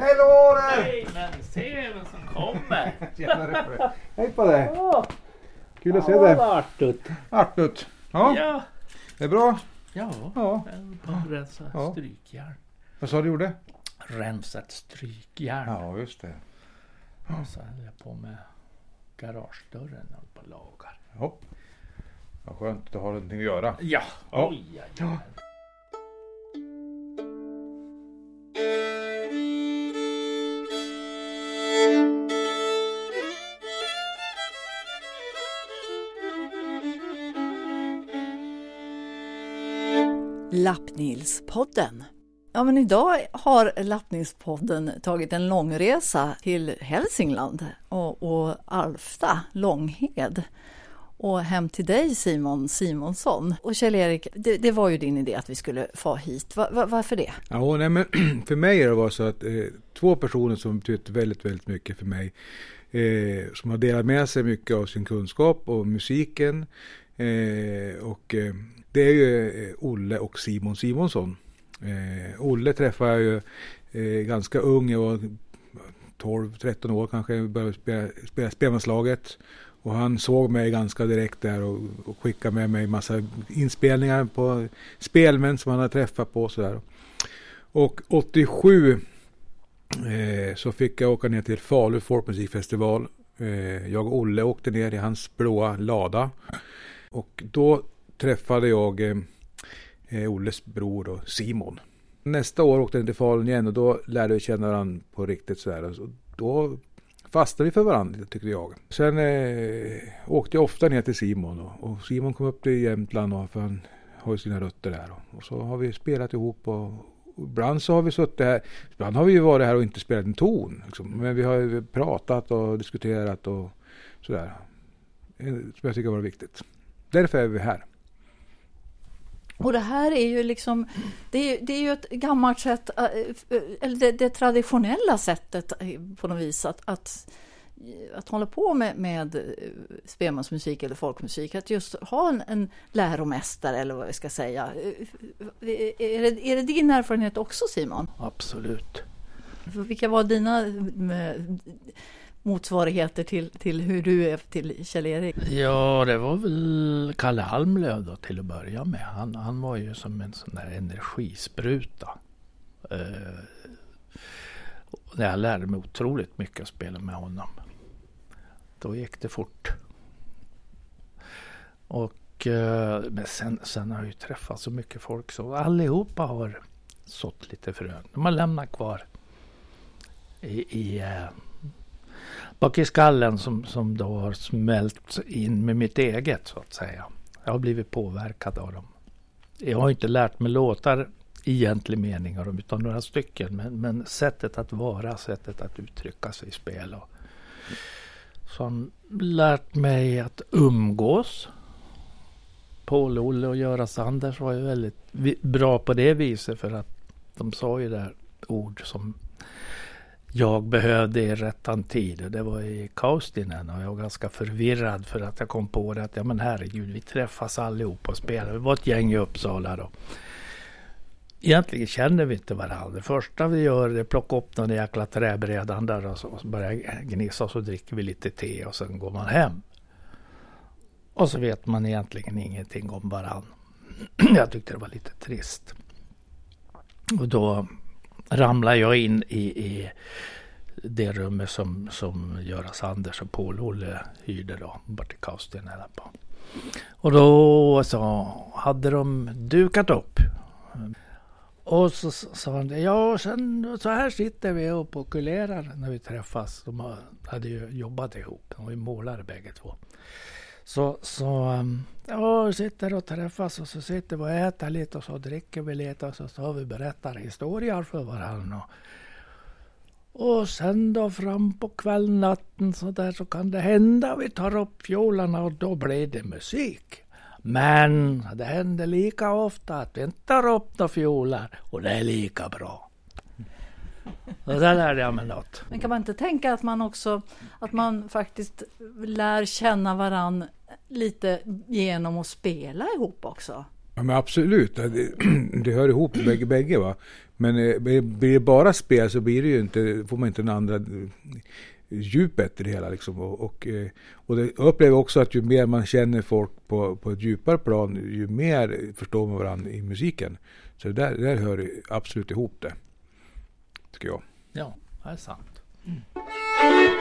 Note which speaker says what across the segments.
Speaker 1: Hallå där!
Speaker 2: Nej, men se vem som kommer!
Speaker 1: Tjenare. Hej på dig! Kul att se
Speaker 2: ja,
Speaker 1: dig.
Speaker 2: artigt.
Speaker 1: Artut. Ja,
Speaker 2: Ja,
Speaker 1: det är bra.
Speaker 2: ja.
Speaker 1: Ja.
Speaker 2: Rensa
Speaker 1: Ja.
Speaker 2: strykjärn.
Speaker 1: Vad sa du gjorde?
Speaker 2: Rensat strykjärn.
Speaker 1: Ja, just det.
Speaker 2: Och så höll jag på med garagedörren och på lagar.
Speaker 1: Ja. Vad skönt att du har någonting att göra.
Speaker 2: Ja,
Speaker 1: Ja.
Speaker 2: oj, oj, oj.
Speaker 3: Lappnilspodden. Ja, men idag har Lappnilspodden tagit en långresa till Hälsingland och, och Alfta, Långhed och hem till dig Simon Simonsson. Och Kjell-Erik, det, det var ju din idé att vi skulle få hit. Va, va, varför det?
Speaker 4: Ja, nej, men för mig har det varit så att eh, två personer som betytt väldigt, väldigt mycket för mig. Eh, som har delat med sig mycket av sin kunskap och musiken. Eh, och eh, det är ju eh, Olle och Simon Simonsson. Eh, Olle träffade jag ju eh, ganska ung, jag var 12-13 år kanske, jag började spela, spela spelmanslaget. Och han såg mig ganska direkt där och, och skickade med mig massa inspelningar på spelmän som han hade träffat på och sådär. Och 87 eh, så fick jag åka ner till Falu folkmusikfestival. Eh, jag och Olle åkte ner i hans blåa lada. Och då träffade jag eh, eh, Olles bror och Simon. Nästa år åkte jag till Falun igen och då lärde vi känna varandra på riktigt sådär. Och så- alltså, då fastnade vi för varandra tyckte jag. Sen eh, åkte jag ofta ner till Simon och, och Simon kom upp till Jämtland och, för han har ju sina rötter där. Och, och så har vi spelat ihop och, och ibland så har vi suttit här. Ibland har vi ju varit här och inte spelat en ton. Liksom. Men vi har ju pratat och diskuterat och sådär. Eh, som jag tycker var viktigt. Därför är vi här.
Speaker 3: Och det här är ju liksom, det är, det är ju ett gammalt sätt, eh, eller det, det traditionella sättet eh, på något vis att, att, att hålla på med, med spelmansmusik eller folkmusik, att just ha en, en läromästare eller vad vi ska säga. Är det, är det din erfarenhet också Simon?
Speaker 2: Absolut.
Speaker 3: Vilka var dina motsvarigheter till, till hur du är till Kjell-Erik?
Speaker 2: Ja, det var väl Kalle Almlöv då till att börja med. Han, han var ju som en sån där energispruta. Eh, jag lärde mig otroligt mycket att spela med honom. Då gick det fort. Och eh, men sen, sen har jag ju träffat så mycket folk så allihopa har sått lite frön. De har lämnat kvar i, i eh, bak i skallen som, som då har smält in med mitt eget så att säga. Jag har blivit påverkad av dem. Jag har inte lärt mig låtar i egentlig mening av dem utan några stycken. Men, men sättet att vara, sättet att uttrycka sig i spel. Och, som lärt mig att umgås. Paul, Olle och Göran Sanders var ju väldigt bra på det viset för att de sa ju där ord som jag behövde i rättan tid. Och det var i Kaustinen och jag var ganska förvirrad för att jag kom på det att ja men herregud vi träffas allihop och spelar. Vi var ett gäng i Uppsala då. Egentligen känner vi inte varandra. Det första vi gör är att plocka upp den jäkla träbrädan där och så, och så börjar jag gnissa och så dricker vi lite te och sen går man hem. Och så vet man egentligen ingenting om varandra. Jag tyckte det var lite trist. Och då ramlar jag in i, i det rummet som, som Göran Sanders och Paul Olle hyrde då, bort i Kaustinen. på. Och då så hade de dukat upp. Och så sa han, ja sen, så här sitter vi och pokulerar när vi träffas. De hade ju jobbat ihop, de var ju målare bägge två. Så, så um, ja, vi sitter och träffas och så sitter vi och äter lite och så dricker vi lite och så, står vi och berättar historier för varandra. Och, sen då fram på kvällnatten så där så kan det hända vi tar upp fiolerna, och då blir det musik. Men det händer lika ofta att vi inte tar upp några fioler och det är lika bra. Och där lärde jag mig något.
Speaker 3: Men kan man inte tänka att man också att man faktiskt lär känna varann lite genom att spela ihop också?
Speaker 4: Ja men absolut, det, det hör ihop bägge, bägge va. Men eh, blir det bara spel så blir det ju inte, får man inte den andra eh, djupet i det hela liksom. Och, och, eh, och det, jag upplever också att ju mer man känner folk på, på ett djupare plan, ju mer förstår man varandra i musiken. Så det där, det där hör absolut ihop det. Tycker jag.
Speaker 2: Ja, det är sant.
Speaker 3: Det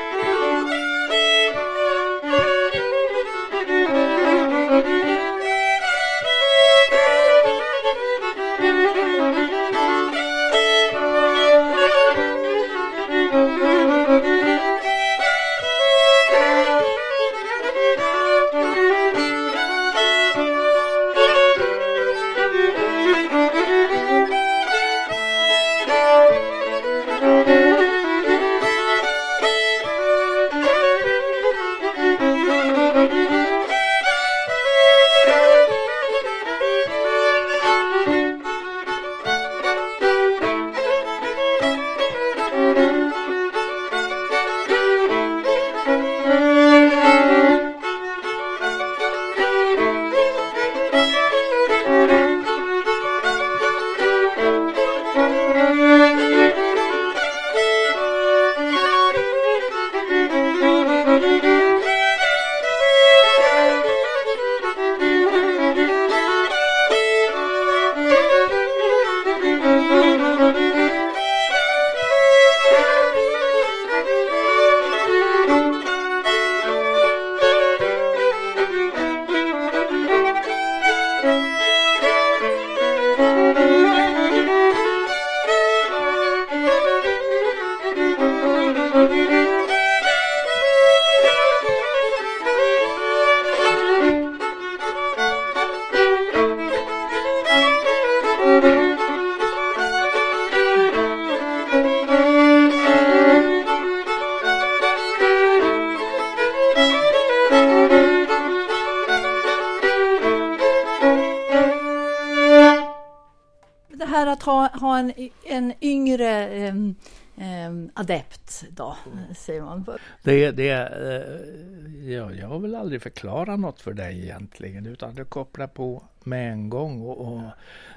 Speaker 3: att ha, ha en, en yngre um, um, adept då, säger man.
Speaker 2: Det, det, uh, jag, jag har väl aldrig förklarat något för dig egentligen utan du kopplar på med en gång och, och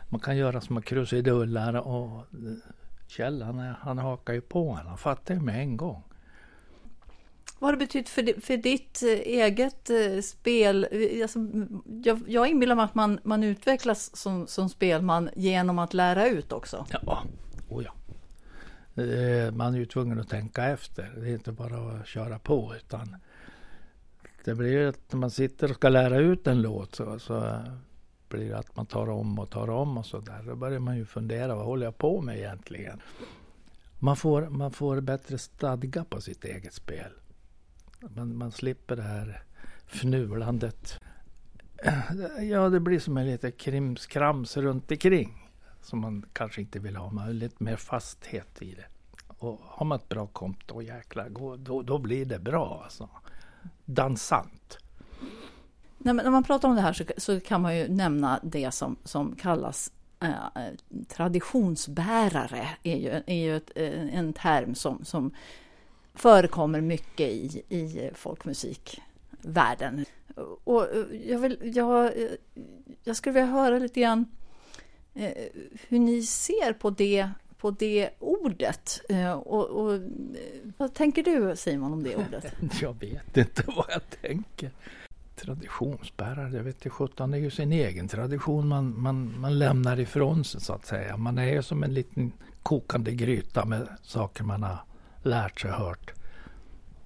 Speaker 2: man kan göra små krusidullar och eh, Kjell han, han hakar ju på han fattar ju med en gång.
Speaker 3: Vad har det betytt för, för ditt eh, eget eh, spel? Eh, alltså, jag, jag inbillar mig att man, man utvecklas som, som spelman genom att lära ut också.
Speaker 2: Ja, oh ja. Man är ju tvungen att tänka efter. Det är inte bara att köra på utan det blir att när man sitter och ska lära ut en låt så, så blir det att man tar om och tar om och så där. Då börjar man ju fundera, vad håller jag på med egentligen? Man får, man får bättre stadga på sitt eget spel. Man, man slipper det här fnulandet. Ja, det blir som en liten krimskrams runt omkring som man kanske inte vill ha. Man har lite mer fasthet i det. Och har man ett bra komp då jäklar, då, då, då blir det bra alltså. Dansant.
Speaker 3: När, man- när man pratar om det här så, så kan man ju nämna det som, som kallas eh, traditionsbärare. är ju, är ju ett, eh, en term som, som förekommer mycket i, i folkmusikvärlden. Och eh, jag, vill, jag, eh, jag skulle vilja höra lite grann eh, hur ni ser på det, på det ordet. Och, och, vad tänker du Simon om det ordet?
Speaker 2: Jag vet inte vad jag tänker. Traditionsbärare, jag vet inte sjutton, det är ju sin egen tradition man, man, man lämnar ifrån sig så att säga. Man är ju som en liten kokande gryta med saker man har lärt sig hört.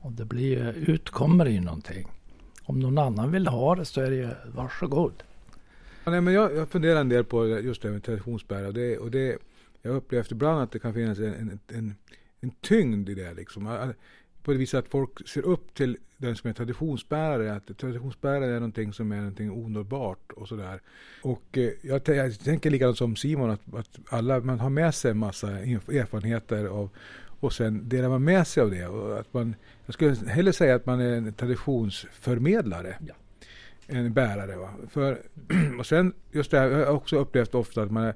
Speaker 2: Och det blir ju, utkommer det ju någonting. Om någon annan vill ha det så är det ju varsågod.
Speaker 4: Ja, nej, men jag, jag funderar en del på just det här med traditionsbärare. Och det, och det, jag har upplevt ibland att det kan finnas en, en, en, en tyngd i det. Liksom. På det viset att folk ser upp till den som är traditionsbärare. Att traditionsbärare är någonting som är någonting onåbart och sådär. Och eh, jag, jag tänker likadant som Simon att, att alla, man har med sig en massa erfarenheter av och sen delar man med sig av det. Och att man, jag skulle hellre säga att man är en traditionsförmedlare
Speaker 2: Ja.
Speaker 4: en bärare. Va? För, och sen just det här, jag har också upplevt ofta att man, är,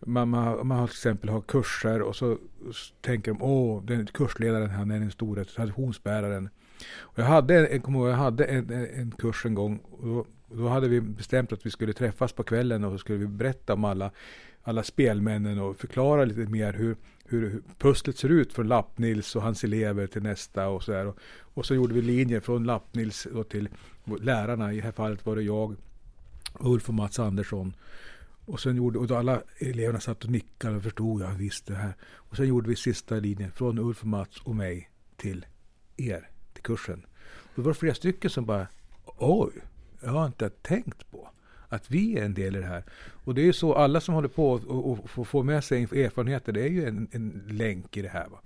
Speaker 4: man, man, man har till exempel har kurser och så s- tänker de åh, den kursledaren han är den stora traditionsbäraren. Och jag hade, en, jag kommer ihåg, jag hade en, en, en kurs en gång och då Då hade vi bestämt att vi skulle träffas på kvällen och så skulle vi berätta om alla, alla spelmännen och förklara lite mer hur, hur, pusslet ser ut från Lappnils och hans elever till nästa och så där. Och, och så gjorde vi linjer från Lappnils till lärarna. I det här fallet var det jag, Ulf och Mats Andersson. Och sen gjorde, och då alla eleverna satt och nickade och förstod, ja visst det här. Och sen gjorde vi sista linjen från Ulf och Mats och mig till er, till kursen. Och det var flera stycken som bara, oj, jag har inte tänkt på att vi är en del i det här. Och det är ju så, alla som håller på och, och, får med sig erfarenheter, det är ju en, en länk i det här. Va?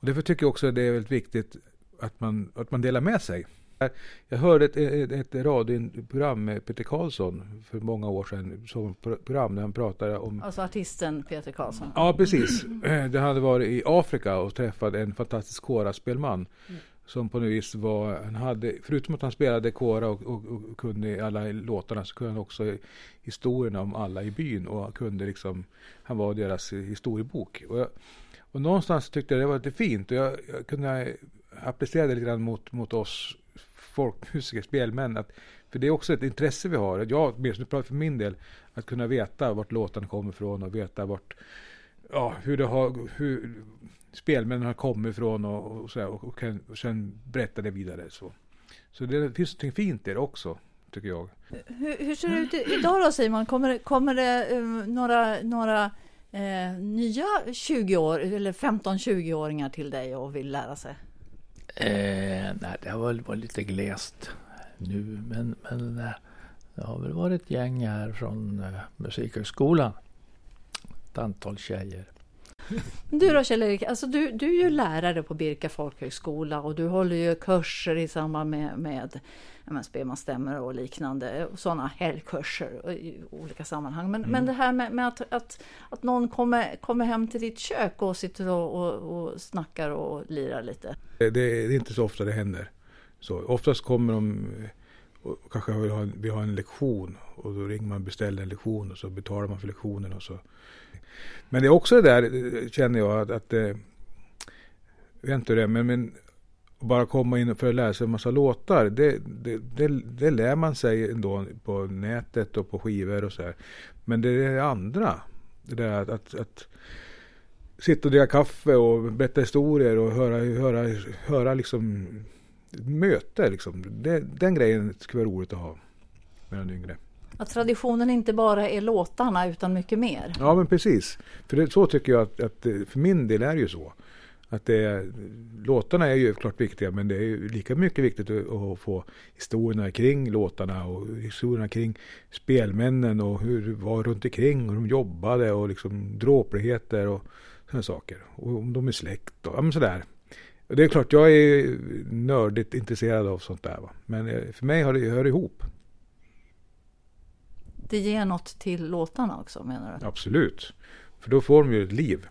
Speaker 4: Och därför tycker jag också att det är väldigt viktigt att man, att man delar med sig. Jag hörde ett, ett, ett radioprogram med Peter Karlsson för många år sedan, som program där han pratade om...
Speaker 3: Alltså artisten Peter Karlsson?
Speaker 4: Ja, precis. Det hade varit i Afrika och träffat en fantastisk koraspelman. Mm. Som på något vis var, han hade, förutom att han spelade kora och, och, och kunde alla låtarna så kunde han också historierna om alla i byn och kunde liksom, han var deras historiebok. Och, jag, och någonstans tyckte jag det var lite fint och jag, jag kunde applicera det lite grann mot, mot oss folkmusiker, spelmän. Att, för det är också ett intresse vi har. Jag, åtminstone pratar för min del, att kunna veta vart låtarna kommer ifrån och veta vart, ja, hur det har, hur spelmännen har kommit ifrån och, och, så här, och, och, och sen berätta det vidare. Så, så det finns något fint det också, tycker jag.
Speaker 3: Hur, hur ser det ut idag då Simon? Kommer, kommer det um, några, några eh, nya 20 år eller 15-20-åringar till dig och vill lära sig?
Speaker 2: Eh, nej, det har väl varit lite glest nu, men, men eh, det har väl varit ett gäng här från eh, Musikhögskolan. Ett antal tjejer.
Speaker 3: Du då Kjell-Erik, alltså du, du är ju lärare på Birka folkhögskola och du håller ju kurser i samband med, med spelmansstämmor och liknande, sådana helgkurser i olika sammanhang. Men, mm. men det här med, med, att, att, att någon kommer, kommer hem till ditt kök och sitter och, och, och snackar och lirar lite.
Speaker 4: Det, det, är inte så ofta det händer. Så, oftast kommer de och kanske vill ha, vill ha en lektion. Och då ringer man och beställer en lektion och så betalar man för lektionen och så. Men det är också det där, känner jag, att, att eh, jag vet inte hur det är, men, men bara komma in för att lära sig en massa låtar, det, det, det, det lär man sig ändå på nätet och på skivor och så här. Men det är det andra, det där att, att, att sitta och dricka kaffe och berätta historier och höra, höra, höra liksom möte liksom. Det, den grejen skulle vara roligt att ha med den yngre.
Speaker 3: Att traditionen inte bara är låtarna utan mycket mer.
Speaker 4: Ja men precis. För det, så tycker jag att, att, för min del är det ju så. Att det låtarna är ju klart viktiga men det är ju lika mycket viktigt att, att få historierna kring låtarna och historierna kring spelmännen och hur det var runt omkring och hur de jobbade och liksom dråpligheter och sådana saker. Och om de är släkt och ja, men sådär. Det är klart, jag är nördigt intresserad av sånt där. Va? Men eh, för mig hör det, hör ihop
Speaker 3: det ger något till låtarna också menar du?
Speaker 4: Absolut, för då får de ju ett liv.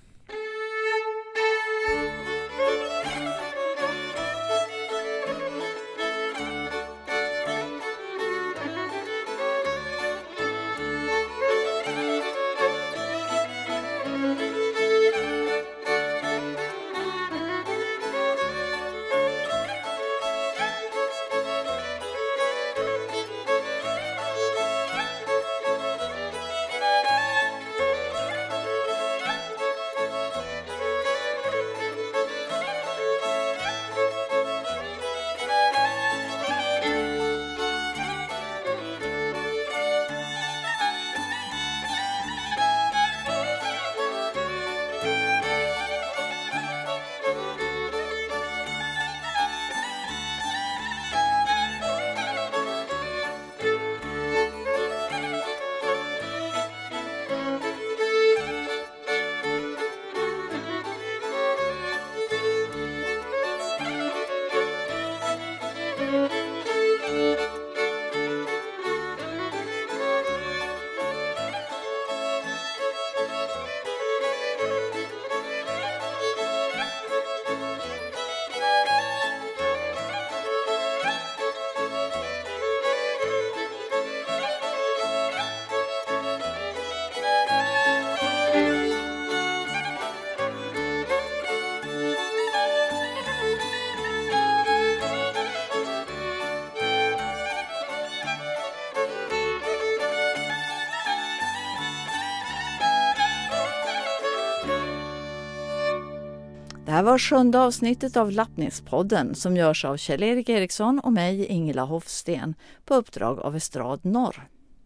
Speaker 3: Här var sjunde avsnittet av Lappningspodden som görs av Kjell-Erik Eriksson och mig, Ingela Hofsten, på uppdrag av Estrad Norr.